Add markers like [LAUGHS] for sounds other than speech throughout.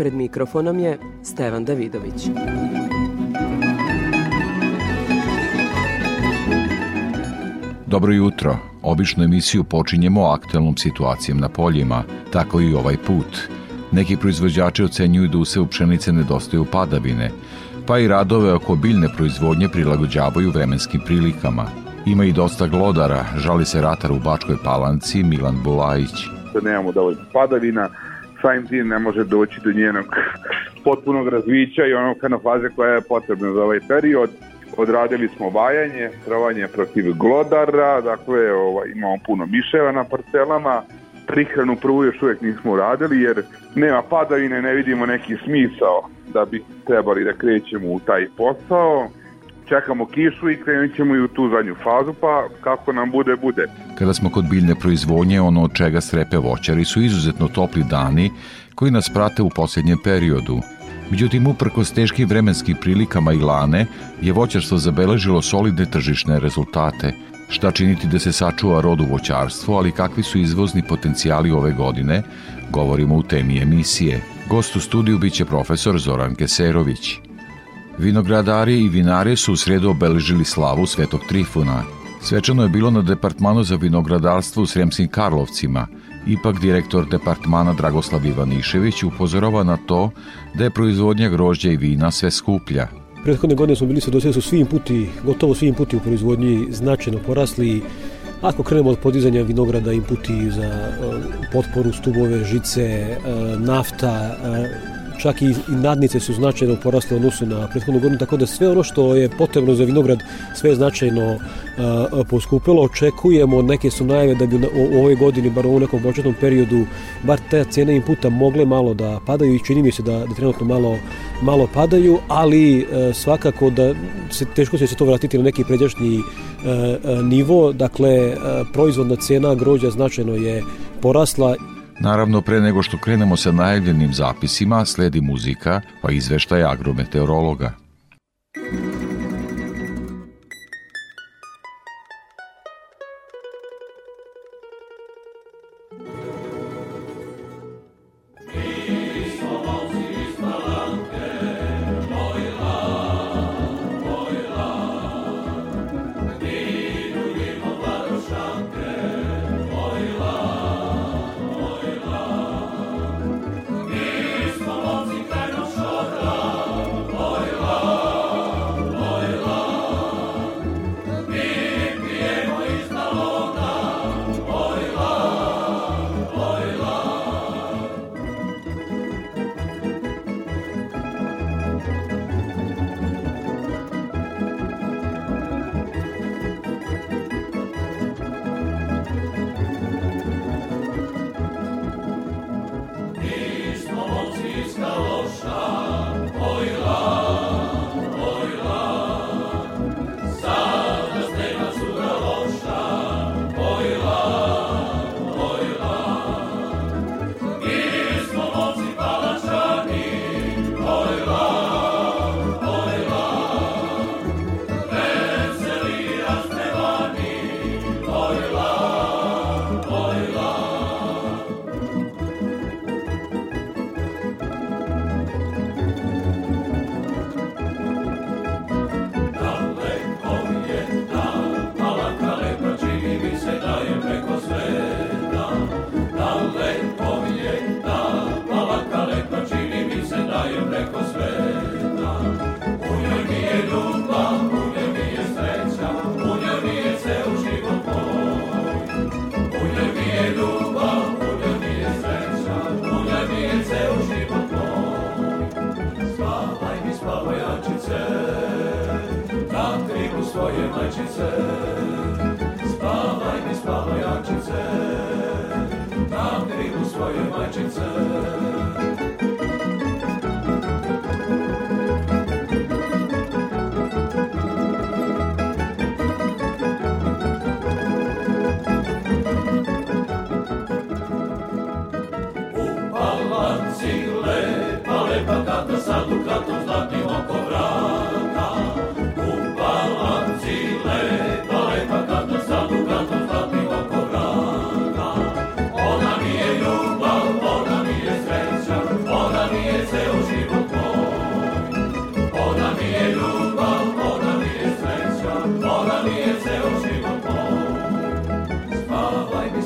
Pred mikrofonom je Stevan Davidović. Dobro jutro. Obično emisiju počinjemo aktualnom situacijom na poljima, tako i ovaj put. Neki proizvođači ocenjuju da u u pšenice nedostaju padavine, pa i radove oko biljne proizvodnje prilagođavaju vremenskim prilikama. Ima i dosta glodara, žali se ratar u Bačkoj palanci Milan Bulajić. Da nemamo dovoljno padavina, samim tim ne može doći do njenog [LAUGHS] potpunog razvića i onog kana faze koja je potrebna za ovaj period. Odradili smo vajanje, trovanje protiv glodara, dakle ovaj, imamo puno miševa na parcelama, prihranu prvu još uvijek nismo uradili jer nema padavine, ne vidimo neki smisao da bi trebali da krećemo u taj posao. Čekamo kišu i krenut ćemo i u tu zadnju fazu, pa kako nam bude, bude. Kada smo kod biljne proizvodnje, ono od čega strepe voćari su izuzetno topli dani koji nas prate u posljednjem periodu. Međutim, uprkos teškim vremenskim prilikama i lane, je voćarstvo zabeležilo solidne tržišne rezultate. Šta činiti da se sačuva rodu voćarstvo, ali kakvi su izvozni potencijali ove godine, govorimo u temi emisije. Gost u studiju biće profesor Zoran Keserović. Vinogradari i vinari su u sredu obeležili slavu Svetog Trifuna. Svečano je bilo na Departmanu za vinogradarstvo u Sremskim Karlovcima – Ipak direktor departmana Dragoslav Ivanišević upozorava na to da je proizvodnja grožđa i vina sve skuplja. Prethodne godine smo bili svedoci da su svi inputi, gotovo svi inputi u proizvodnji značajno porasli Ako krenemo od podizanja vinograda, inputi za potporu stubove, žice, nafta, čak i, nadnice su značajno porasle odnosu na prethodnu godinu, tako da sve ono što je potrebno za vinograd sve je značajno a, poskupilo. Očekujemo, neke su najave da bi u, ovoj godini, bar u nekom početnom periodu, bar te cene inputa mogle malo da padaju i čini mi se da, da trenutno malo, malo padaju, ali a, svakako da se, teško se to vratiti na neki pređašnji nivo, dakle proizvodna cena grođa značajno je porasla Naravno, pre nego što krenemo sa najavljenim zapisima, sledi muzika, pa izveštaj agrometeorologa.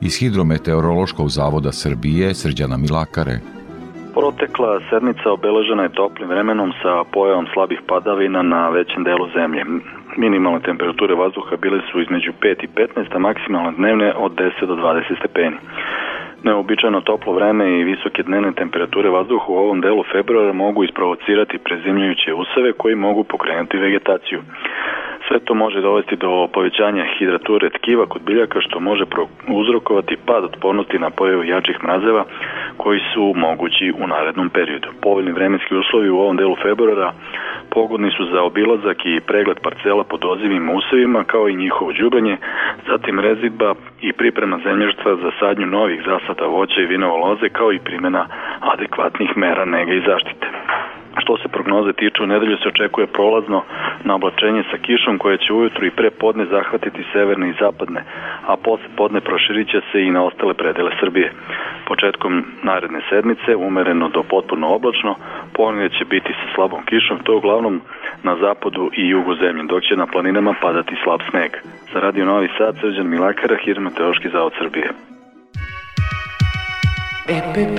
iz Hidrometeorološkog zavoda Srbije Srđana Milakare. Protekla sedmica obeležena je toplim vremenom sa pojavom slabih padavina na većem delu zemlje. Minimalne temperature vazduha bile su između 5 i 15, a maksimalne dnevne od 10 do 20 stepeni. Neobičajno toplo vreme i visoke dnevne temperature vazduha u ovom delu februara mogu isprovocirati prezimljujuće useve koji mogu pokrenuti vegetaciju. Sve to može dovesti do povećanja hidrature tkiva kod biljaka što može uzrokovati pad otpornosti na pojavu jačih mrazeva koji su mogući u narednom periodu. Povoljni vremenski uslovi u ovom delu februara pogodni su za obilazak i pregled parcela pod ozivim usevima kao i njihovo đubanje, zatim rezidba i priprema zemljišta za sadnju novih zasada voća i vinova loze kao i primjena adekvatnih mera nege i zaštite. Što se prognoze tiče, u nedelju se očekuje prolazno na oblačenje sa kišom koje će ujutru i pre podne zahvatiti severne i zapadne, a posle podne proširit će se i na ostale predele Srbije. Početkom naredne sedmice, umereno do potpuno oblačno, ponije će biti sa slabom kišom, to uglavnom na zapadu i jugu zemlje, dok će na planinama padati slab sneg. Za Radio Novi Sad, Srđan Milakara, Hidrometeorološki zavod Srbije. EPP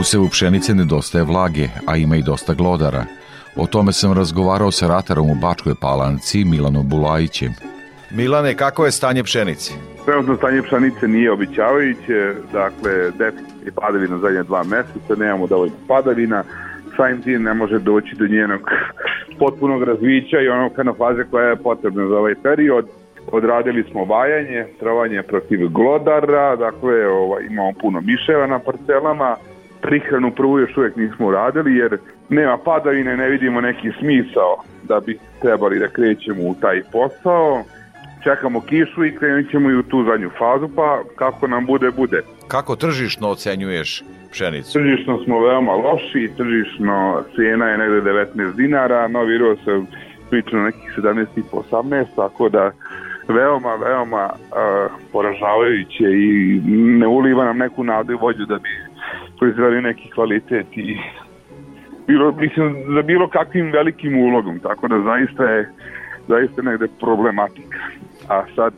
Usevu pšenice nedostaje vlage, a ima i dosta glodara. O tome sam razgovarao sa ratarom u Bačkoj Palanci, Milanom Bulajićem. Milane, kako je stanje pšenice? Trenutno stanje pšenice nije običavajuće, dakle, deficit je padavina zadnje dva meseca, nemamo dovoljno padavina, samim tim ne može doći do njenog potpunog razvića i onog kana faze koja je potrebna za ovaj period. Odradili smo vajanje, trovanje protiv glodara, dakle ovaj, imamo puno miševa na parcelama, prihranu prvu još uvijek nismo uradili jer nema padavine, ne vidimo neki smisao da bi trebali da krećemo u taj posao. Čekamo kišu i krenut ćemo i u tu zadnju fazu, pa kako nam bude, bude. Kako tržišno ocenjuješ pšenicu? Tržišno smo veoma loši, tržišno cijena je negde 19 dinara, novi ro se priča na nekih 17,5-18, tako da veoma, veoma uh, poražavajuće i ne uliva nam neku nadu i vođu da bi proizveli neki kvalitet i bilo, mislim, za bilo kakvim velikim ulogom, tako da zaista je zaista negde problematika. A sad,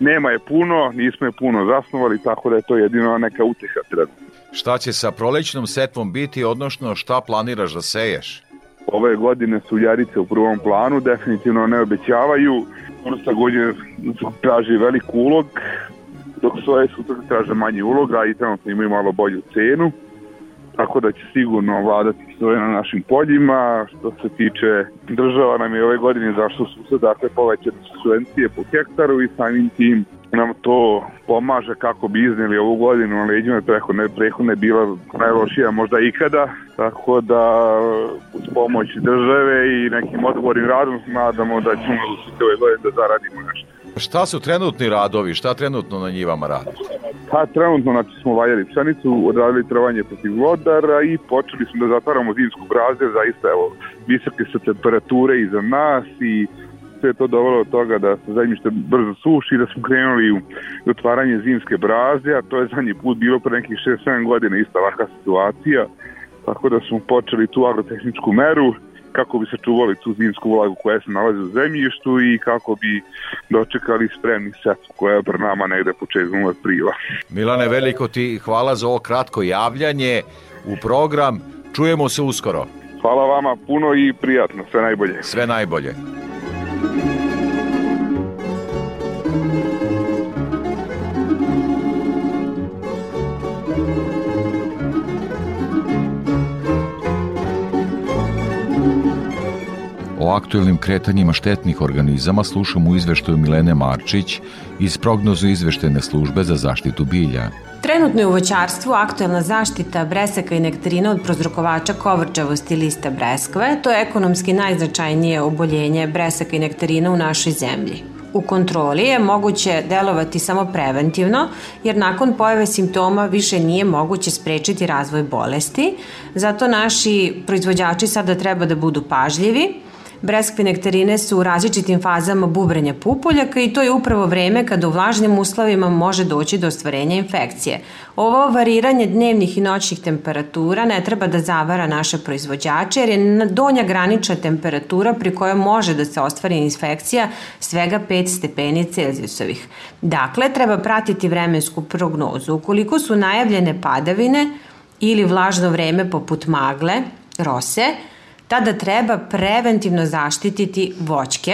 nema je puno, nismo je puno zasnovali, tako da je to jedino neka uteha trenutno. Šta će sa prolećnom setvom biti, odnosno šta planiraš da seješ? Ove godine su jarice u prvom planu, definitivno ne obećavaju. Vrsta godine traži velik ulog, svoje sutra traže manji uloga i trenutno imaju malo bolju cenu tako da će sigurno vladati stoje na našim poljima. Što se tiče država nam je ove godine zašto su se dakle povećane subvencije po hektaru i samim tim nam to pomaže kako bi izneli ovu godinu na leđima prehodne, prehodne bila najlošija možda ikada, tako da uz pomoć države i nekim odgovornim radom nadamo da ćemo ove godine da zaradimo nešto. Šta su trenutni radovi? Šta trenutno na njivama radi? Pa trenutno znači, smo valjali pšenicu, odradili trovanje protiv vodara i počeli smo da zatvaramo zimsku brazde, zaista evo, visoke su temperature iza nas i sve to dovelo do toga da se zemljište brzo suši, da smo krenuli u otvaranje zimske brazde, a to je zadnji put bilo pre nekih 6-7 godina ista ovakva situacija, tako da smo počeli tu agrotehničku meru, kako bi sačuvali tu zimsku vlagu koja se nalazi u zemljištu i kako bi dočekali spremni setvu koja je pre nama negde početkom aprila. Milane, veliko ti hvala za ovo kratko javljanje u program. Čujemo se uskoro. Hvala vama puno i prijatno, sve najbolje. Sve najbolje. O aktuelnim kretanjima štetnih organizama slušamo u izveštaju Milene Marčić iz prognozu izveštene službe za zaštitu bilja. Trenutno je u voćarstvu aktuelna zaštita breseka i nektarina od prozrokovača kovrđavosti lista breskve. To je ekonomski najznačajnije oboljenje breseka i nektarina u našoj zemlji. U kontroli je moguće delovati samo preventivno, jer nakon pojave simptoma više nije moguće sprečiti razvoj bolesti. Zato naši proizvođači sada treba da budu pažljivi, Breskve nektarine su u različitim fazama bubrenja pupoljaka i to je upravo vreme kada u vlažnim uslovima može doći do ostvarenja infekcije. Ovo variranje dnevnih i noćnih temperatura ne treba da zavara naše proizvođače jer je donja granična temperatura pri kojoj može da se ostvari infekcija svega 5 stepeni Celzijusovih. Dakle, treba pratiti vremensku prognozu. Ukoliko su najavljene padavine ili vlažno vreme poput magle, rose, tada treba preventivno zaštititi voćke,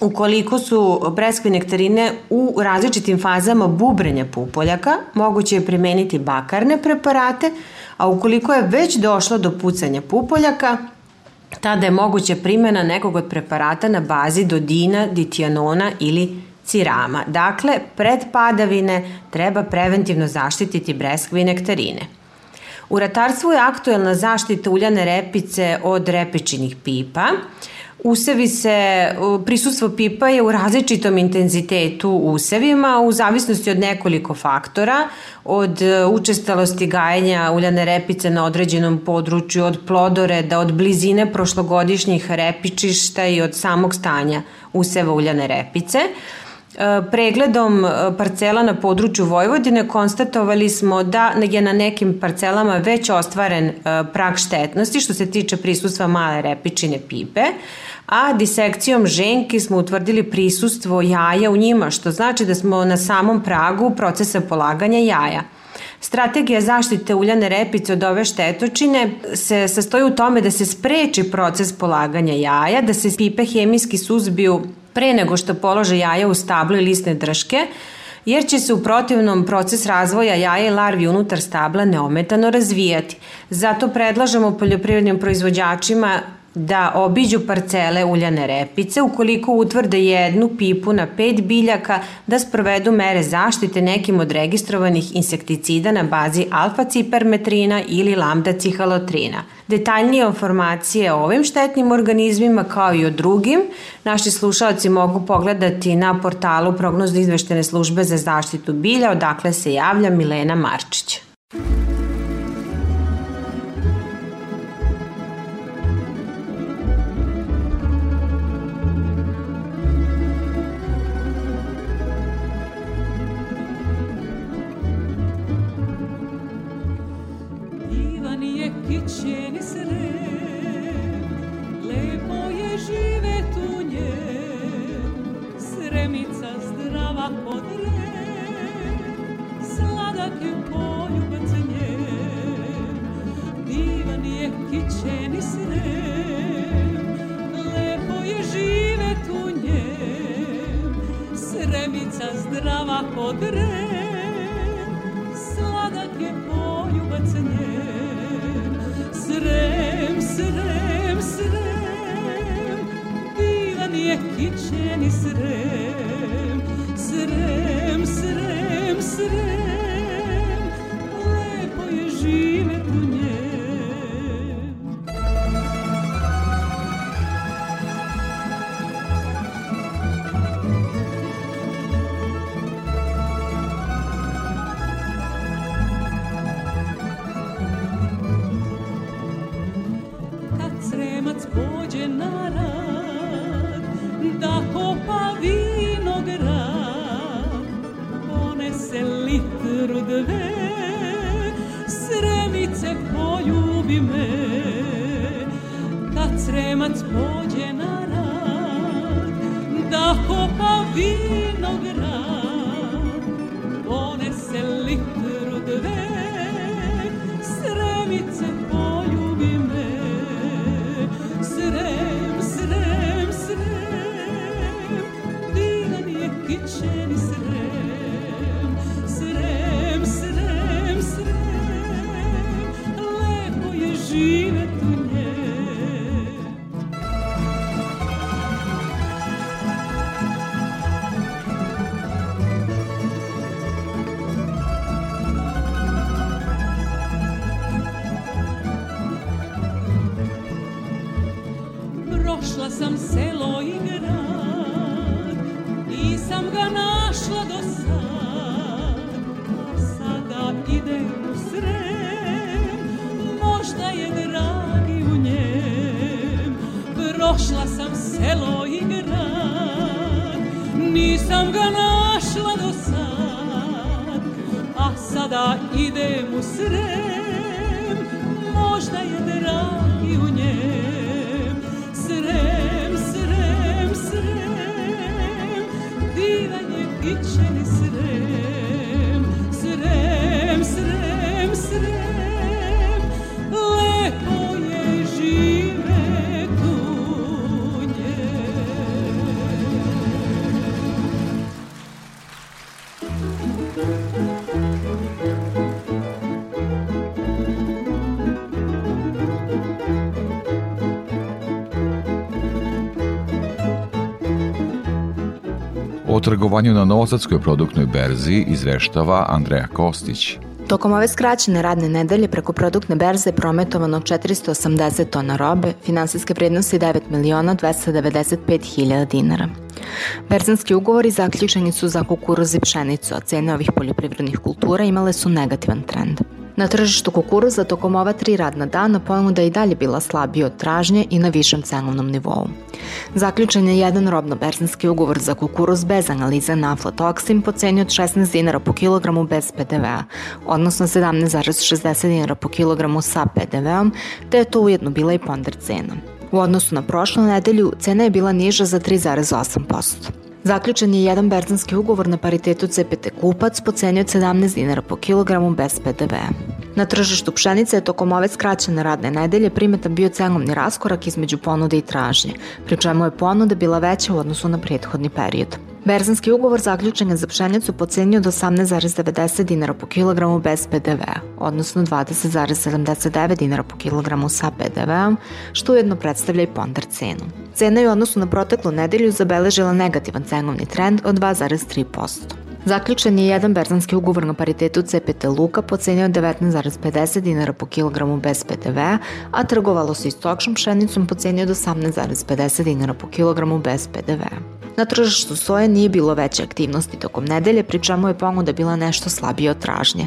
Ukoliko su breskve nektarine u različitim fazama bubrenja pupoljaka, moguće je primeniti bakarne preparate, a ukoliko je već došlo do pucanja pupoljaka, tada je moguća primjena nekog od preparata na bazi dodina, ditijanona ili cirama. Dakle, pred padavine treba preventivno zaštititi breskve i nektarine. U ratarstvu je aktuelna zaštita uljane repice od repičinih pipa. Usevi se, prisustvo pipa je u različitom intenzitetu usevima u zavisnosti od nekoliko faktora, od e, učestalosti gajenja uljane repice na određenom području, od plodoreda, od blizine prošlogodišnjih repičišta i od samog stanja useva uljane repice. E, pregledom e, parcela na području Vojvodine konstatovali smo da je na nekim parcelama već ostvaren e, prag štetnosti što se tiče prisustva male repičine pipe, a disekcijom ženki smo utvrdili prisustvo jaja u njima, što znači da smo na samom pragu procesa polaganja jaja. Strategija zaštite uljane repice od ove štetočine se sastoji u tome da se spreči proces polaganja jaja, da se pipe hemijski suzbiju pre nego što polože jaja u stablo i lisne drške, jer će se u protivnom proces razvoja jaja i larvi unutar stabla neometano razvijati. Zato predlažemo poljoprivrednim proizvođačima da obiđu parcele uljane repice, ukoliko utvrde jednu pipu na pet biljaka, da sprovedu mere zaštite nekim od registrovanih insekticida na bazi alfa-cipermetrina ili lambda-cihalotrina. Detaljnije informacije o ovim štetnim organizmima kao i o drugim naši slušalci mogu pogledati na portalu prognozno izveštene službe za zaštitu bilja, odakle se javlja Milena Marčić. Dve, sremice poljubi me, kad sremac pođe na rad, da kopa vinograd, trgovanju na Novosadskoj produktnoj berzi izveštava Andreja Kostić. Tokom ove skraćene radne nedelje preko produktne berze je prometovano 480 tona robe, finansijske vrednosti 9 miliona 295 hiljada dinara. Berzanski ugovori zaključeni su za kukuruz i pšenicu, a cene ovih poljoprivrednih kultura imale su negativan trend. Na tržištu kukuruza tokom ova tri radna dana ponuda je i dalje bila slabija od tražnje i na višem cenovnom nivou. Zaključen je jedan robno-berzanski ugovor za kukuruz bez analize na aflatoksin po ceni od 16 dinara po kilogramu bez PDV-a, odnosno 17,60 dinara po kilogramu sa PDV-om, te je to ujedno bila i ponder cena. U odnosu na prošlu nedelju, cena je bila niža za 3,8%. Zaključen je jedan berzanski ugovor na paritetu CPT kupac po ceni od 17 dinara po kilogramu bez PDV-a. Na tržištu pšenice je tokom ove skraćene radne nedelje primetan bio cenovni raskorak između ponude i tražnje, pri čemu je ponuda bila veća u odnosu na prethodni period. Berzanski ugovor zaključen je za pšenicu po ceni od 18,90 dinara po kilogramu bez PDV-a, odnosno 20,79 dinara po kilogramu sa PDV-om, što ujedno predstavlja i ponder cenu. Cena je u odnosu na proteklu nedelju zabeležila negativan cenovni trend od 2,3%. Zaključen je jedan berzanski ugovor na paritetu CPT Luka po ceni od 19,50 dinara po kilogramu bez PDV-a, a trgovalo se i stokšom pšenicom po ceni od 18,50 dinara po kilogramu bez PDV-a. Na tržištu soje nije bilo veće aktivnosti tokom nedelje, pri čemu je ponuda bila nešto slabija od tražnje.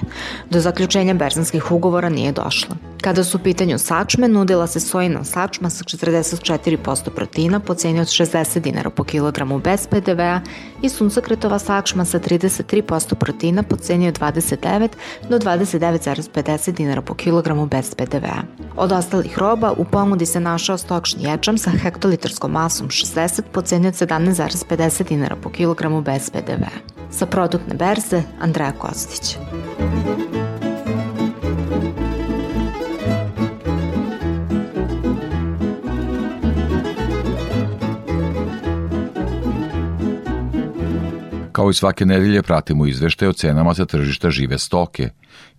Do zaključenja berzanskih ugovora nije došlo. Kada su u pitanju sačme, nudila se sojina sačma sa 44% proteina po ceni od 60 dinara po kilogramu bez PDV-a i suncokretova sačma sa 33% proteina po ceni od 29 do 29,50 dinara po kilogramu bez PDV-a. Od ostalih roba u ponudi se našao stokšni ječam sa hektolitarskom masom 60 po ceni od 17,50 dinara po kilogramu bez PDV-a. Sa produktne berze, Andreja Kostić. Kao i svake nedelje pratimo izveštaje o cenama za tržišta žive stoke.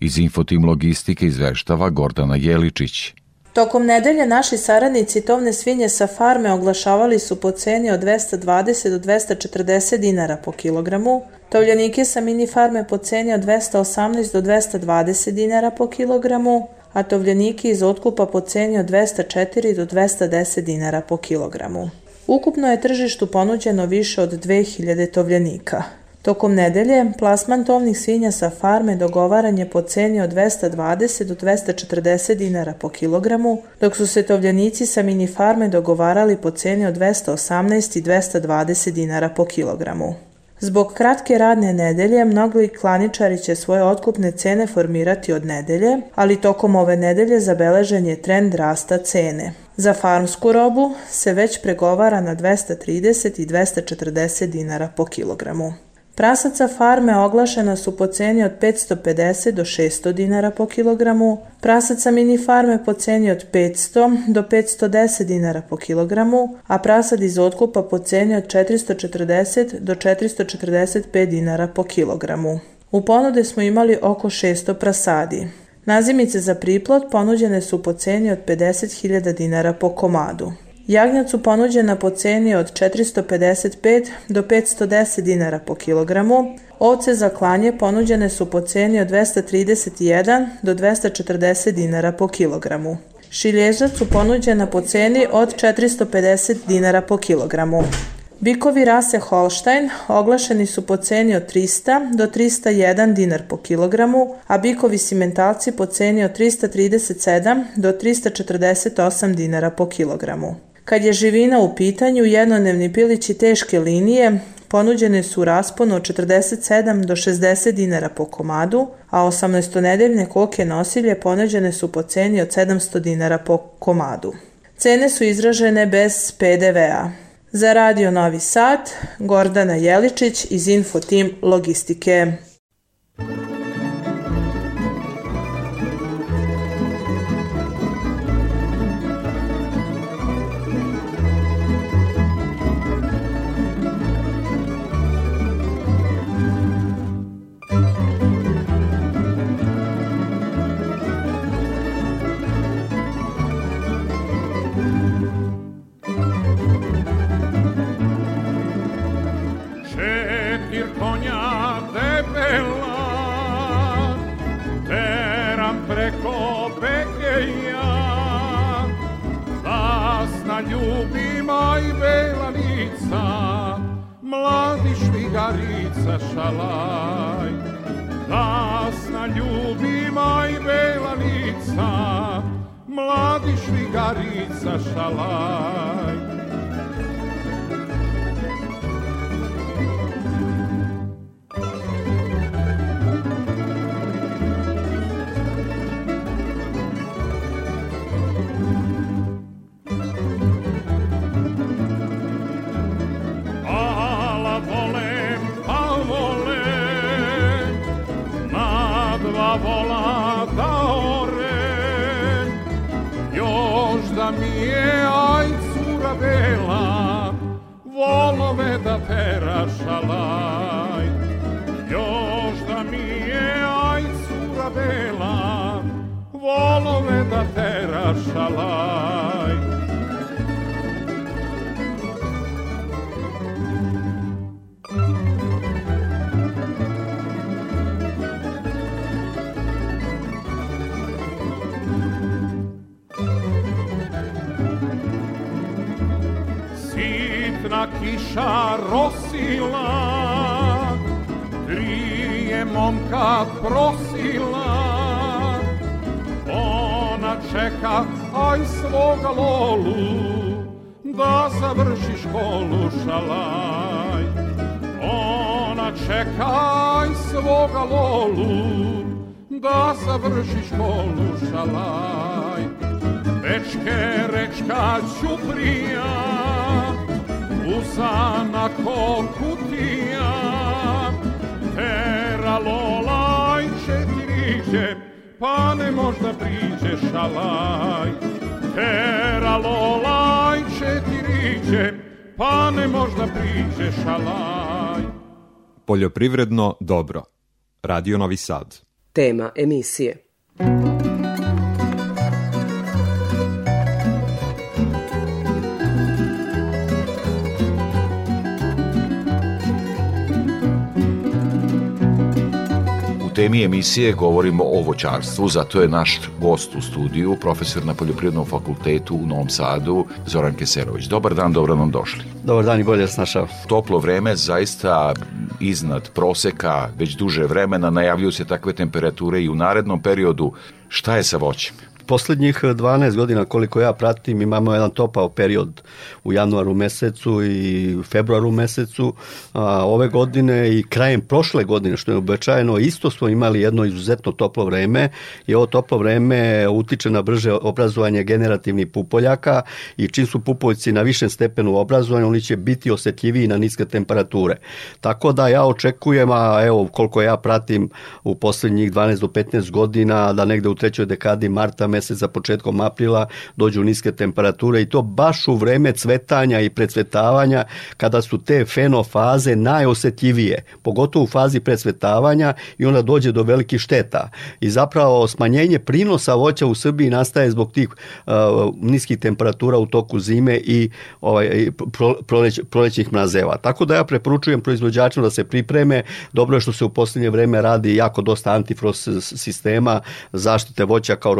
Iz Infotim Logistike izveštava Gordana Jeličić. Tokom nedelje naši saradnici tovne svinje sa farme oglašavali su po ceni od 220 do 240 dinara po kilogramu, tovljenike sa mini farme po ceni od 218 do 220 dinara po kilogramu, a tovljenike iz otkupa po ceni od 204 do 210 dinara po kilogramu. Ukupno je tržištu ponuđeno više od 2000 tovljenika. Tokom nedelje, plasman tovnih svinja sa farme dogovaran je po ceni od 220 do 240 dinara po kilogramu, dok su se tovljenici sa mini farme dogovarali po ceni od 218 i 220 dinara po kilogramu. Zbog kratke radne nedelje, mnogi klaničari će svoje otkupne cene formirati od nedelje, ali tokom ove nedelje zabeležen je trend rasta cene. Za farmsku robu se već pregovara na 230 i 240 dinara po kilogramu. Prasaca farme oglašena su po ceni od 550 do 600 dinara po kilogramu, prasaca mini farme po ceni od 500 do 510 dinara po kilogramu, a prasad iz otkupa po ceni od 440 do 445 dinara po kilogramu. U ponude smo imali oko 600 prasadi. Nazimice za priplot ponuđene su po ceni od 50.000 dinara po komadu. Jagnjac su ponuđena po ceni od 455 do 510 dinara po kilogramu, ovce za klanje ponuđene su po ceni od 231 do 240 dinara po kilogramu. Šilježac su ponuđena po ceni od 450 dinara po kilogramu. Bikovi rase Holstein oglašeni su po ceni od 300 do 301 dinar po kilogramu, a bikovi simentalci po ceni od 337 do 348 dinara po kilogramu. Kad je živina u pitanju, jednodnevni pilići teške linije ponuđene su u rasponu od 47 do 60 dinara po komadu, a 18-nedeljne koke nosilje ponuđene su po ceni od 700 dinara po komadu. Cene su izražene bez PDV-a. Za Radio Novi Sad, Gordana Jeličić iz Infotim Logistike. Mladi švigarica šalaj Zasna ljubima i belanica Mladi švigarica šalaj tera šalaj. Još da mi je aj cura bela, volove da tera šalaj. Kiša rosila, tri je momka prosila, ona čeka aj svoga lolu, da završi školu šalaj. Ona čeka aj svoga lolu, da završi školu šalaj. Rečke, rečka ćuprija, usana ko kutija, tera lolaj četiriće, pa ne možda priđe šalaj. Tera lolaj četiriće, pa ne možda priđe šalaj. Poljoprivredno dobro. Radio Novi Sad. Tema emisije. Temi emisije govorimo o voćarstvu, zato je naš gost u studiju, profesor na Poljoprivrednom fakultetu u Novom Sadu, Zoran Keserović. Dobar dan, dobro nam došli. Dobar dan i bolje vas našao. Toplo vreme, zaista iznad proseka, već duže vremena, najavljuju se takve temperature i u narednom periodu. Šta je sa voćem? Poslednjih 12 godina koliko ja pratim imamo jedan topao period u januaru mesecu i februaru mesecu a, ove godine i krajem prošle godine što je običajeno isto smo imali jedno izuzetno toplo vreme i ovo toplo vreme utiče na brže obrazovanje generativnih pupoljaka i čim su pupoljci na višem stepenu obrazovanja oni će biti osetljiviji na niske temperature. Tako da ja očekujem, a evo koliko ja pratim u poslednjih 12 do 15 godina da negde u trećoj dekadi marta meseca početkom aprila dođu niske temperature i to baš u vreme cvetanja i precvetavanja kada su te fenofaze najosetljivije, pogotovo u fazi precvetavanja i onda dođe do velikih šteta. I zapravo smanjenje prinosa voća u Srbiji nastaje zbog tih uh, niskih temperatura u toku zime i ovaj, pro, proleć, prolećnih mrazeva. Tako da ja preporučujem proizvođačima da se pripreme. Dobro je što se u poslednje vreme radi jako dosta antifrost sistema zaštite voća kao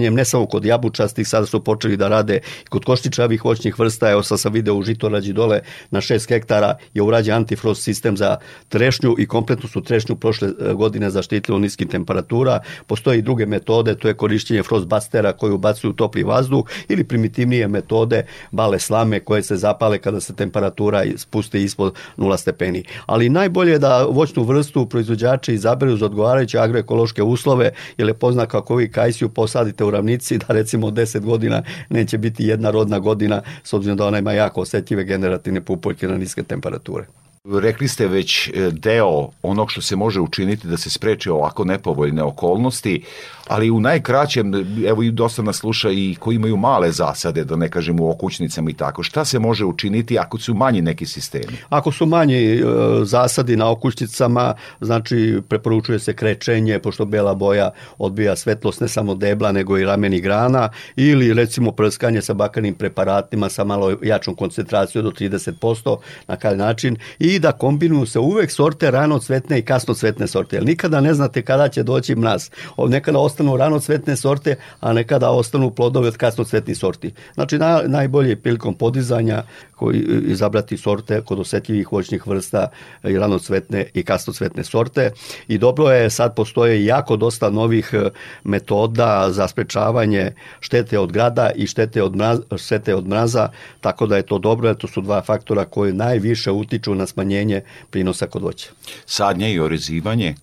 rošavanjem, ne samo kod jabučastih, sada su počeli da rade i kod koštičavih voćnih vrsta, evo sad sam video u Žitorađi dole na 6 hektara je urađen antifrost sistem za trešnju i kompletno su trešnju prošle e, godine zaštitili od niskih temperatura. Postoje i druge metode, to je korišćenje frostbustera koji ubacuju topli vazduh ili primitivnije metode bale slame koje se zapale kada se temperatura spusti ispod 0 stepeni. Ali najbolje je da voćnu vrstu proizvođači izaberu za odgovarajuće agroekološke uslove, jer je pozna kako vi kajsiju posadite u ravnici da recimo 10 godina neće biti jedna rodna godina s obzirom da ona ima jako osetljive generativne pupoljke na niske temperature. Rekli ste već e, deo onog što se može učiniti da se spreče ovako nepovoljne okolnosti, ali u najkraćem, evo i dosta nas sluša i koji imaju male zasade, da ne kažem u okućnicama i tako. Šta se može učiniti ako su manji neki sistemi? Ako su manji e, zasadi na okućnicama, znači preporučuje se krečenje, pošto bela boja odbija svetlost ne samo debla, nego i rameni grana, ili recimo prskanje sa bakanim preparatima sa malo jačom koncentracijom do 30% na kaj način i da kombinuju se uvek sorte rano cvetne i kasno cvetne sorte, jer nikada ne znate kada će doći mraz. Nekada ostanu rano cvetne sorte, a nekada ostanu plodove od kasno cvetnih sorti. Znači na, najbolje je prilikom podizanja koji izabrati sorte kod osetljivih voćnih vrsta i rano cvetne i kasno cvetne sorte i dobro je sad postoje jako dosta novih e, metoda za sprečavanje štete od grada i štete od mraza, štete od mraza tako da je to dobro jer to su dva faktora koji najviše utiču na smanjenje prinosa kod voća. Sadnje i orezivanje?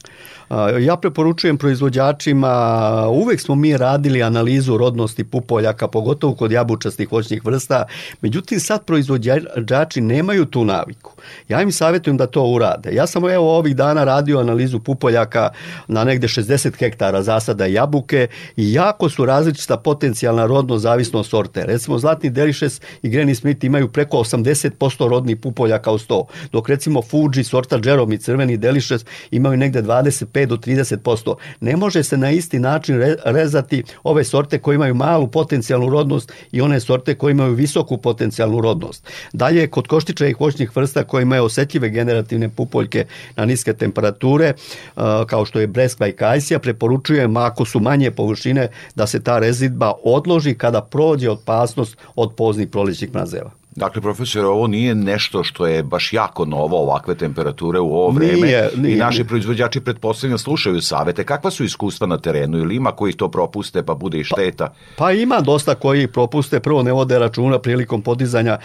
Ja preporučujem proizvođačima, uvek smo mi radili analizu rodnosti pupoljaka, pogotovo kod jabučastih voćnih vrsta, međutim sad proizvođači nemaju tu naviku. Ja im savjetujem da to urade. Ja sam evo ovih dana radio analizu pupoljaka na negde 60 hektara zasada jabuke i jako su različita potencijalna rodno zavisno sorte. Recimo Zlatni Delicious i Granny Smith imaju preko 80% rodnih pupoljaka u 100, dok recimo Fuji, sorta Jerome i Crveni Delicious imaju negde 25 25 do 30%. Ne može se na isti način rezati ove sorte koje imaju malu potencijalnu rodnost i one sorte koje imaju visoku potencijalnu rodnost. Dalje, kod koštičevih voćnih vrsta koje imaju osetljive generativne pupoljke na niske temperature, kao što je breskva i kajsija, preporučujem ako su manje površine da se ta rezidba odloži kada prođe opasnost od poznih prolećnih mrazeva. Dakle, profesor, ovo nije nešto što je baš jako novo, ovakve temperature u ovo vreme. Nije, nije, I naši proizvođači pretpostavljeno slušaju savete. Kakva su iskustva na terenu ili ima koji to propuste pa bude i šteta? Pa, pa ima dosta koji propuste, prvo ne vode računa prilikom podizanja,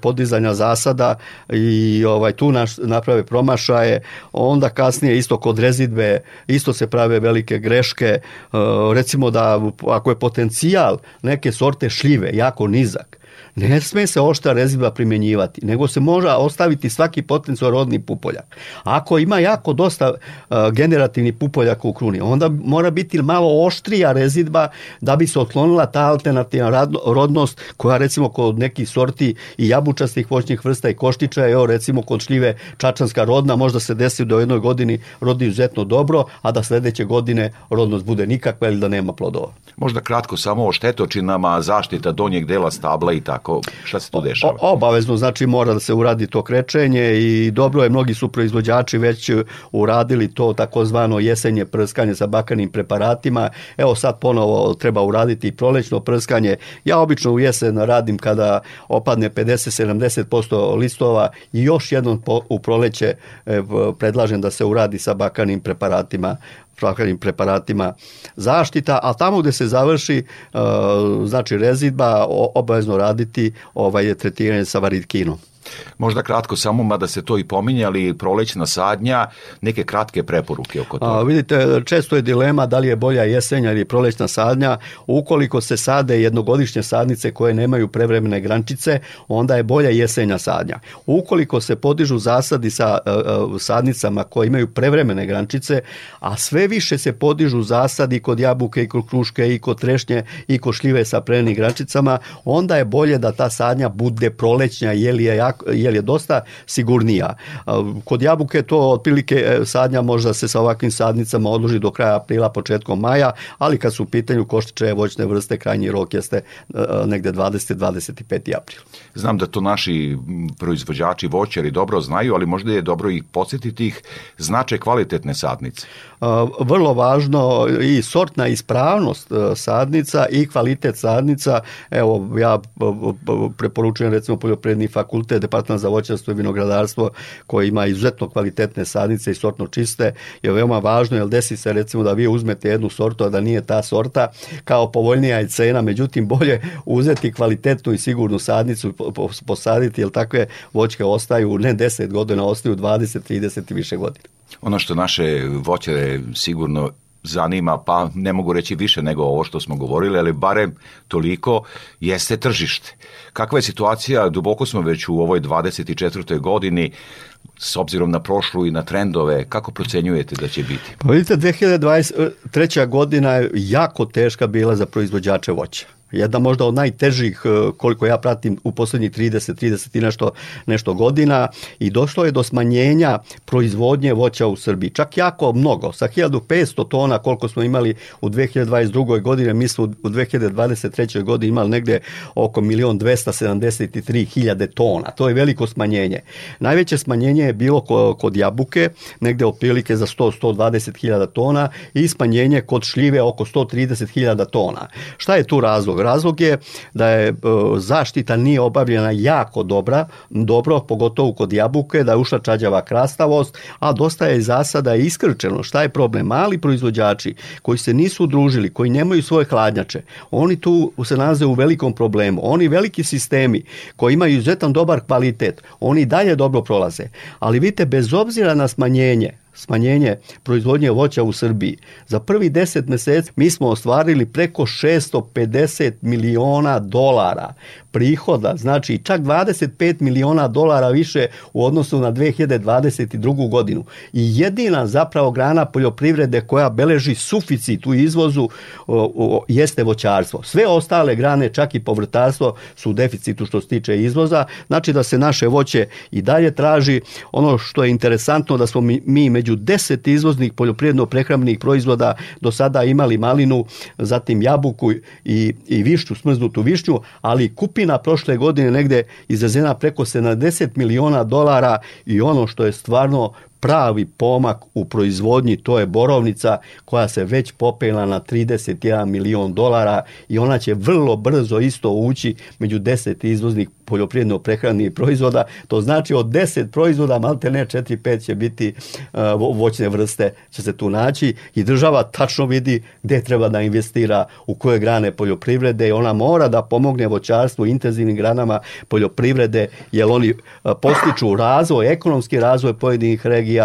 podizanja zasada i ovaj tu naš, naprave promašaje, onda kasnije isto kod rezidbe isto se prave velike greške, uh, recimo da ako je potencijal neke sorte šljive jako nizak, ne sme se oštra rezidba primjenjivati, nego se može ostaviti svaki potencijal rodni pupoljak. Ako ima jako dosta uh, generativnih pupoljaka u kruni, onda mora biti malo oštrija rezidba da bi se otklonila ta alternativna rodnost koja recimo kod nekih sorti i jabučastih voćnih vrsta i koštića, evo recimo kod šljive čačanska rodna možda se desi da u jednoj godini rodi izuzetno dobro, a da sledeće godine rodnost bude nikakva ili da nema plodova. Možda kratko samo o štetočinama, zaštita donjeg dela stabla i tako kako, šta se tu dešava? O, obavezno, znači mora da se uradi to krečenje i dobro je, mnogi su proizvođači već uradili to takozvano jesenje prskanje sa bakanim preparatima. Evo sad ponovo treba uraditi prolećno prskanje. Ja obično u jesen radim kada opadne 50-70% listova i još jednom po, u proleće e, predlažem da se uradi sa bakanim preparatima svakakvim preparatima zaštita, a tamo gde se završi uh, znači rezidba obavezno raditi ovaj tretiranje sa varitkinom. Možda kratko samo, mada se to i pominje, ali prolećna sadnja, neke kratke preporuke oko toga. A, vidite, često je dilema da li je bolja jesenja ili prolećna sadnja. Ukoliko se sade jednogodišnje sadnice koje nemaju prevremene grančice, onda je bolja jesenja sadnja. Ukoliko se podižu zasadi sa e, sadnicama koje imaju prevremene grančice, a sve više se podižu zasadi kod jabuke i kod kruške i kod trešnje i kod šljive sa prevremenim grančicama, onda je bolje da ta sadnja bude prolećnja jer je, jako, jer je dosta sigurnija. Kod jabuke to otprilike e, sadnja možda se sa ovakvim sadnicama odloži do kraja aprila, početkom maja, ali kad su u pitanju koštičeve voćne vrste, krajnji rok jeste e, negde 20-25. april. Znam da to naši proizvođači voćari dobro znaju, ali možda je dobro ih podsjetiti ih značaj kvalitetne sadnice. Vrlo važno i sortna ispravnost e, sadnica i kvalitet sadnica. Evo, ja preporučujem recimo poljoprivredni fakultet, departman za voćarstvo i vinogradarstvo koji ima izuzetno kvalitetne sadnice i sortno čiste je veoma važno jer desi se recimo da vi uzmete jednu sortu a da nije ta sorta kao povoljnija je cena, međutim bolje uzeti kvalitetnu i sigurnu sadnicu po- po- posaditi jer takve voćke ostaju ne 10 godina, ostaju 20, 30 i više godina. Ono što naše voćare sigurno zanima, pa ne mogu reći više nego ovo što smo govorili, ali barem toliko jeste tržište. Kakva je situacija, duboko smo već u ovoj 24. godini, s obzirom na prošlu i na trendove, kako procenjujete da će biti? Pa vidite, 2023. godina je jako teška bila za proizvođače voća. Jedna možda od najtežih e, koliko ja pratim u poslednjih 30, 30 i nešto, nešto godina i došlo je do smanjenja proizvodnje voća u Srbiji. Čak jako mnogo. Sa 1500 tona koliko smo imali u 2022. godine, mi smo u 2023. godini imali negde oko 1.273.000 hiljade tona. To je veliko smanjenje. Najveće smanjenje je bilo ko- kod jabuke, negde otprilike za 100-120 hiljada tona i smanjenje kod šljive oko 130 hiljada tona. Šta je tu razlog? Razlog je da je e, zaštita nije obavljena jako dobra, dobro, pogotovo kod jabuke, da je ušla čađava krastavost, a dosta je zasada iskrčeno. Šta je problem? Mali proizvođači koji se nisu udružili, koji nemaju svoje hladnjače, oni tu se nalaze u velikom problemu. Oni veliki sistemi koji imaju izuzetan dobar kvalitet, oni dalje dobro prolaze. Ali vidite, bez obzira na smanjenje, smanjenje proizvodnje voća u Srbiji. Za prvi 10 meseci mi smo ostvarili preko 650 miliona dolara prihoda, znači čak 25 miliona dolara više u odnosu na 2022. godinu. I jedina zapravo grana poljoprivrede koja beleži suficit u izvozu o, o, jeste voćarstvo. Sve ostale grane, čak i povrtarstvo, su u deficitu što se tiče izvoza. Znači da se naše voće i dalje traži. Ono što je interesantno da smo mi, mi među 10 izvoznih poljoprivredno-prehrambenih proizvoda do sada imali malinu, zatim jabuku i, i višnju, smrznutu višnju, ali kupina prošle godine negde izvezena preko 70 miliona dolara i ono što je stvarno pravi pomak u proizvodnji, to je borovnica koja se već popela na 31 milion dolara i ona će vrlo brzo isto ući među 10 izvoznih poljoprivredno prehranih proizvoda. To znači od 10 proizvoda malte ne 4-5 će biti uh, voćne vrste će se tu naći i država tačno vidi gde treba da investira u koje grane poljoprivrede i ona mora da pomogne voćarstvu intenzivnim granama poljoprivrede jer oni uh, postiču razvoj, ekonomski razvoj pojedinih regija,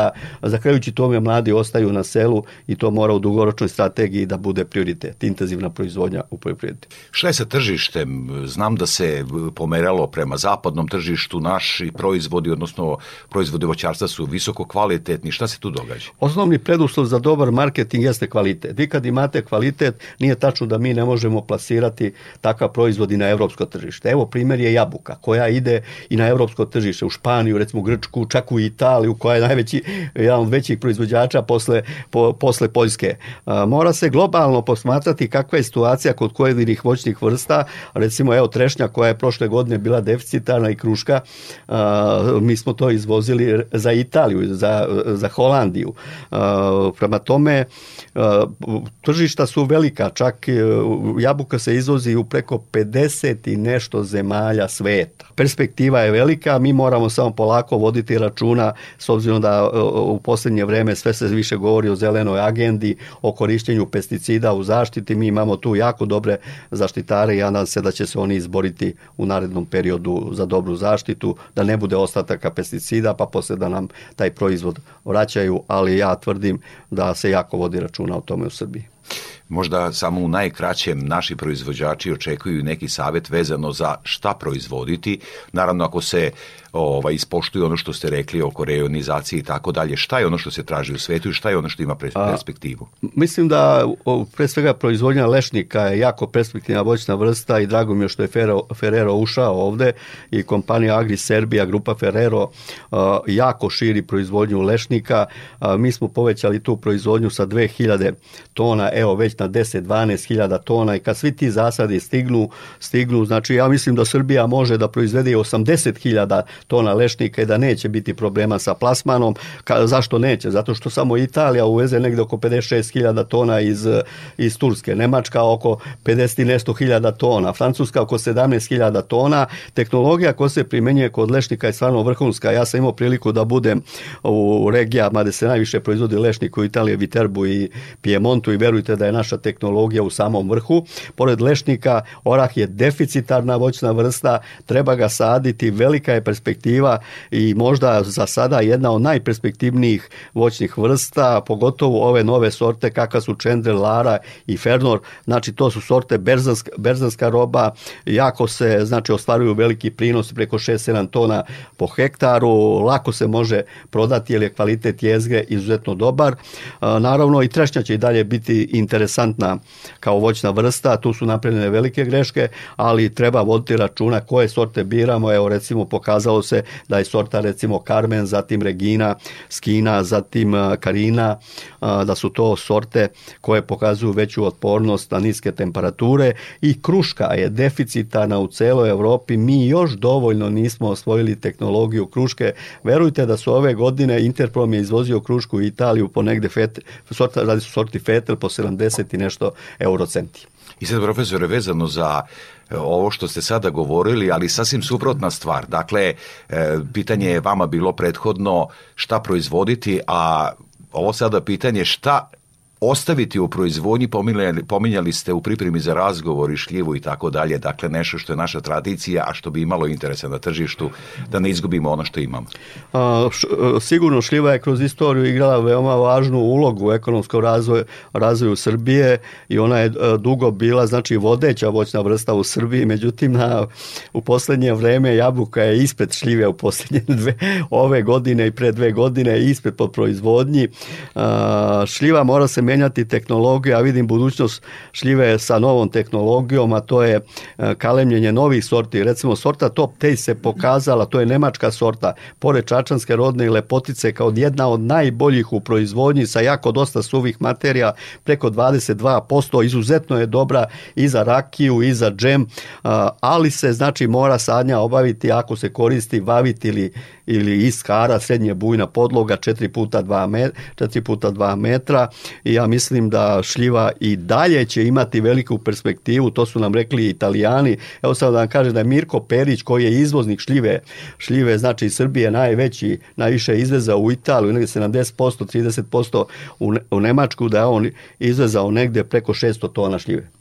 zahvaljujući tome mladi ostaju na selu i to mora u dugoročnoj strategiji da bude prioritet, intenzivna proizvodnja u poljoprivredi. Šta je sa tržištem? Znam da se pomeralo prema zapadnom tržištu, naši proizvodi, odnosno proizvodi voćarstva su visoko kvalitetni. Šta se tu događa? Osnovni preduslov za dobar marketing jeste kvalitet. Vi kad imate kvalitet, nije tačno da mi ne možemo plasirati takav proizvod i na evropsko tržište. Evo primjer je jabuka koja ide i na evropsko tržište, u Španiju, recimo Grčku, čak u Italiju koja je najveći, jedan od većih proizvođača posle, po, posle Poljske. Mora se globalno posmatrati kakva je situacija kod pojedinih voćnih vrsta, recimo evo trešnja koja je prošle godine bila deficitarna i kruška, mi smo to izvozili za Italiju, za, za Holandiju. Prema tome, tržišta su velika, čak e, jabuka se izvozi u preko 50 i nešto zemalja sveta. Perspektiva je velika, mi moramo samo polako voditi računa s obzirom da u poslednje vreme sve se više govori o zelenoj agendi, o korišćenju pesticida u zaštiti, mi imamo tu jako dobre zaštitare i ja nadam se da će se oni izboriti u narednom periodu za dobru zaštitu, da ne bude ostataka pesticida, pa posle da nam taj proizvod vraćaju, ali ja tvrdim da se jako vodi računa o tome u Srbiji. Možda samo u najkraćem naši proizvođači očekuju neki savet vezano za šta proizvoditi. Naravno, ako se ovaj, ispoštuje ono što ste rekli oko reonizacije i tako dalje, šta je ono što se traži u svetu i šta je ono što ima perspektivu? A, mislim da o, pre svega proizvodnja lešnika je jako perspektivna voćna vrsta i drago mi je što je Ferrero, Ferrero ušao ovde i kompanija Agri Serbia, grupa Ferrero a, jako širi proizvodnju lešnika. A, mi smo povećali tu proizvodnju sa 2000 tona, evo već na 10-12 hiljada tona i kad svi ti zasadi stignu, stignu, znači ja mislim da Srbija može da proizvede 80 hiljada tona lešnika i da neće biti problema sa plasmanom. Ka, zašto neće? Zato što samo Italija uveze negde oko 56.000 tona iz, iz Turske, Nemačka oko 50 i nešto hiljada tona, Francuska oko 17.000 tona. Tehnologija koja se primenjuje kod lešnika je stvarno vrhunska. Ja sam imao priliku da budem u regijama gde se najviše proizvodi lešnik u Italiji, Viterbu i Piemontu i verujte da je naša tehnologija u samom vrhu. Pored lešnika, orah je deficitarna voćna vrsta, treba ga saditi, velika je perspektiva perspektiva i možda za sada jedna od najperspektivnijih voćnih vrsta, pogotovo ove nove sorte kakva su Chandler, Lara i Fernor, znači to su sorte berzanska, berzanska roba, jako se znači ostvaruju veliki prinos preko 6-7 tona po hektaru, lako se može prodati jer je kvalitet jezgre izuzetno dobar. Naravno i trešnja će i dalje biti interesantna kao voćna vrsta, tu su napravljene velike greške, ali treba voditi računa koje sorte biramo, evo recimo pokazalo se da je sorta recimo Carmen, zatim Regina, Skina, zatim Karina, da su to sorte koje pokazuju veću otpornost na niske temperature i kruška je deficitarna u celoj Evropi. Mi još dovoljno nismo osvojili tehnologiju kruške. Verujte da su ove godine Interprom je izvozio krušku u Italiju po negde fet, sorta, radi su sorti Fetel po 70 i nešto eurocenti. I sad, profesore, vezano za ovo što ste sada govorili, ali sasvim suprotna stvar. Dakle, e, pitanje je vama bilo prethodno šta proizvoditi, a ovo sada pitanje šta ostaviti u proizvodnji, pominjali, pominjali ste u pripremi za razgovor i šljivu i tako dalje, dakle nešto što je naša tradicija, a što bi imalo interesa na tržištu, da ne izgubimo ono što imamo. A, š, sigurno šljiva je kroz istoriju igrala veoma važnu ulogu u ekonomskom razvoju, razvoju Srbije i ona je dugo bila znači vodeća voćna vrsta u Srbiji, međutim na, u poslednje vreme jabuka je ispred šljive u poslednje [LAUGHS] dve ove godine i pre dve godine ispred po proizvodnji. A, šljiva mora se menjati tehnologiju, a vidim budućnost šljive sa novom tehnologijom, a to je e, kalemljenje novih sorti. Recimo, sorta Top Taste se pokazala, to je nemačka sorta, pored čačanske rodne lepotice, kao jedna od najboljih u proizvodnji sa jako dosta suvih materija, preko 22%, izuzetno je dobra i za rakiju, i za džem, ali se, znači, mora sadnja obaviti ako se koristi vavit ili ili iskara, srednje bujna podloga 4 puta 2 metra, 4 puta 2 metra i ja mislim da šljiva i dalje će imati veliku perspektivu, to su nam rekli italijani. Evo sad da vam kažem da je Mirko Perić koji je izvoznik šljive, šljive znači iz Srbije najveći, najviše izveza u Italiju, negde 70%, 30% u, u Nemačku, da je on izvezao negde preko 600 tona šljive.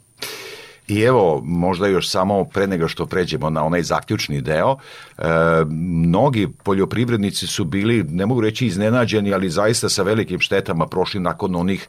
I evo, možda još samo pre nego što pređemo na onaj zaključni deo, e, mnogi poljoprivrednici su bili, ne mogu reći iznenađeni, ali zaista sa velikim štetama prošli nakon onih